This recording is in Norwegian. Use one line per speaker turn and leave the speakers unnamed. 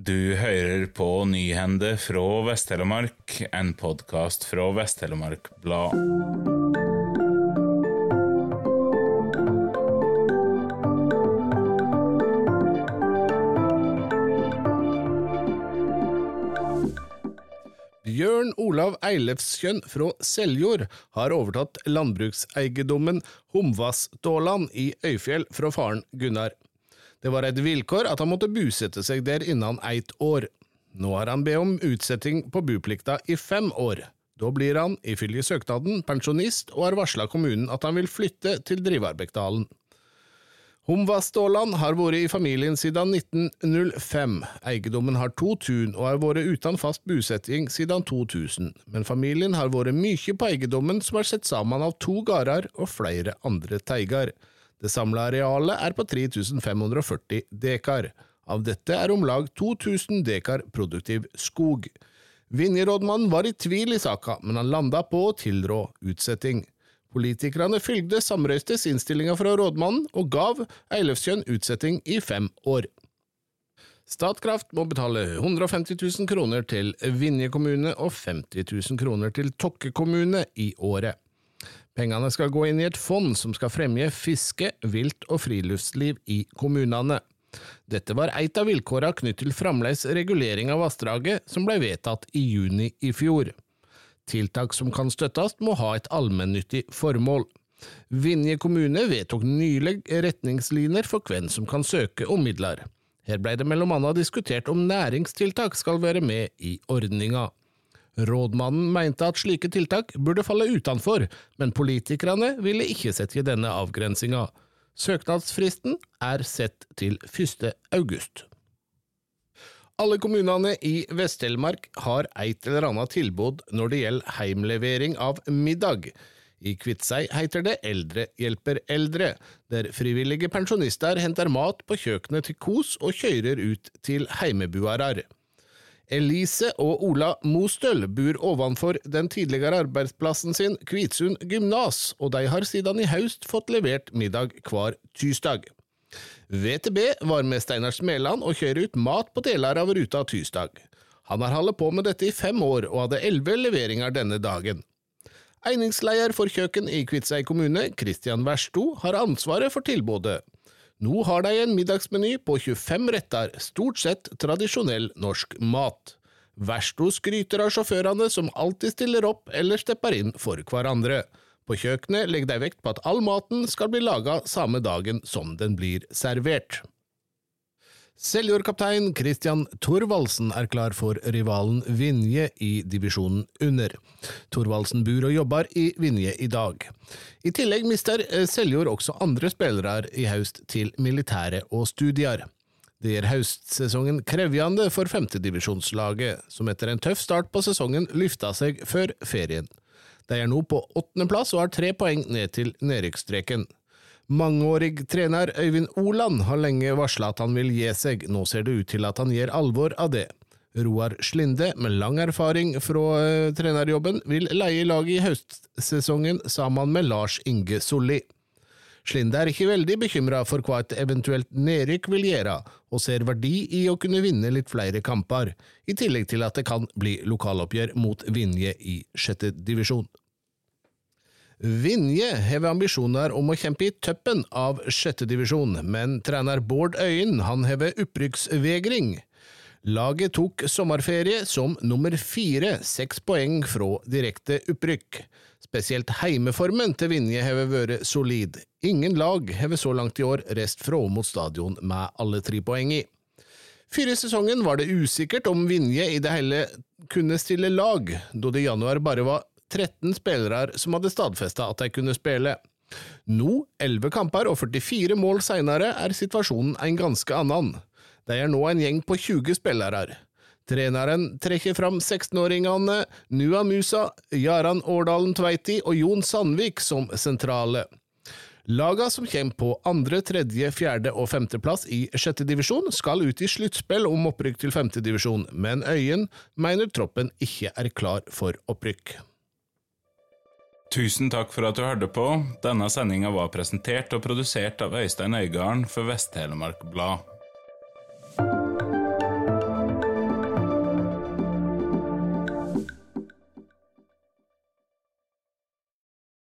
Du hører på Nyhende fra Vest-Telemark, en podkast fra Vest-Telemark Blad.
Bjørn Olav Eilefskjønn fra Seljord har overtatt landbrukseiendommen Homvassdåland i Øyfjell fra faren Gunnar. Det var et vilkår at han måtte busette seg der innen eit år. Nå har han bedt om utsetting på buplikta i fem år. Da blir han, ifølge søknaden, pensjonist og har varsla kommunen at han vil flytte til Drivarbekdalen. Homvaståland har vært i familien siden 1905. Eiendommen har to tun og har vært uten fast bosetting siden 2000, men familien har vært mye på eiendommen som er sett sammen av to gårder og flere andre teiger. Det samla arealet er på 3540 dekar. Av dette er om lag 2000 dekar produktiv skog. Vinjerådmannen var i tvil i saka, men han landa på å tilrå utsetting. Politikerne fylgde samrøystes innstillinga fra rådmannen og gav Eilefskjønn utsetting i fem år. Statkraft må betale 150 000 kroner til Vinje kommune og 50 000 kroner til Tokke kommune i året. Pengene skal gå inn i et fond som skal fremje fiske, vilt og friluftsliv i kommunene. Dette var et av vilkårene knyttet til framleis regulering av vassdraget, som ble vedtatt i juni i fjor. Tiltak som kan støttes, må ha et allmennyttig formål. Vinje kommune vedtok nylig retningslinjer for hvem som kan søke om midler. Her ble det mellom annet diskutert om næringstiltak skal være med i ordninga. Rådmannen mente at slike tiltak burde falle utenfor, men politikerne ville ikke sette denne avgrensinga. Søknadsfristen er sett til 1. august. Alle kommunene i Vest-Telemark har et eller annet tilbud når det gjelder heimlevering av middag. I Kviteseid heter det Eldre hjelper eldre, der frivillige pensjonister henter mat på kjøkkenet til kos og kjører ut til heimebuarar. Elise og Ola Mostøl bor ovenfor den tidligere arbeidsplassen sin, Kvitsund gymnas, og de har siden i høst fått levert middag hver tirsdag. VTB var med Steinar Smeland og kjører ut mat på deler av ruta tirsdag. Han har holdt på med dette i fem år og hadde elleve leveringer denne dagen. Einingsleder for kjøkken i Kviteseid kommune, Christian Versto, har ansvaret for tilbudet. Nå har de en middagsmeny på 25 retter, stort sett tradisjonell norsk mat. Versto skryter av sjåførene som alltid stiller opp eller stepper inn for hverandre. På kjøkkenet legger de vekt på at all maten skal bli laga samme dagen som den blir servert. Seljord-kaptein Christian Thorvaldsen er klar for rivalen Vinje i divisjonen under. Thorvaldsen bor og jobber i Vinje i dag. I tillegg mister Seljord også andre spillere i høst til militære og studier. Det gjør høstsesongen krevjende for femtedivisjonslaget, som etter en tøff start på sesongen lyfta seg før ferien. De er nå på åttendeplass og har tre poeng ned til nedrykksstreken. Mangeårig trener Øyvind Oland har lenge varsla at han vil gi seg, nå ser det ut til at han gjør alvor av det. Roar Slinde, med lang erfaring fra uh, trenerjobben, vil leie laget i høstsesongen sammen med Lars Inge Solli. Slinde er ikke veldig bekymra for hva et eventuelt nedrykk vil gjøre, og ser verdi i å kunne vinne litt flere kamper, i tillegg til at det kan bli lokaloppgjør mot Vinje i sjette divisjon. Vinje har ambisjoner om å kjempe i toppen av sjette divisjon, men trener Bård Øyen han har opprykksvegring. Laget tok sommerferie som nummer fire, seks poeng fra direkte opprykk. Spesielt heimeformen til Vinje har vært solid. Ingen lag har så langt i år reist fra mot stadion med alle tre poeng i. Før sesongen var det usikkert om Vinje i det hele kunne stille lag, da det i januar bare var 13 spillere som hadde stadfesta at de kunne spille. Nå, 11 kamper og 44 mål senere, er situasjonen en ganske annen. De er nå en gjeng på 20 spillere. Treneren trekker fram 16-åringene Nua Musa, Jaran Årdalen Tveiti og Jon Sandvik som sentrale. Laga som kommer på andre, tredje, fjerde og femteplass i sjette divisjon, skal ut i sluttspill om opprykk til femte divisjon, men Øyen mener troppen ikke er klar for opprykk.
Tusen takk for at du hørte på. Denne sendinga var presentert og produsert av Øystein Øygarden for Vest-Telemark Blad.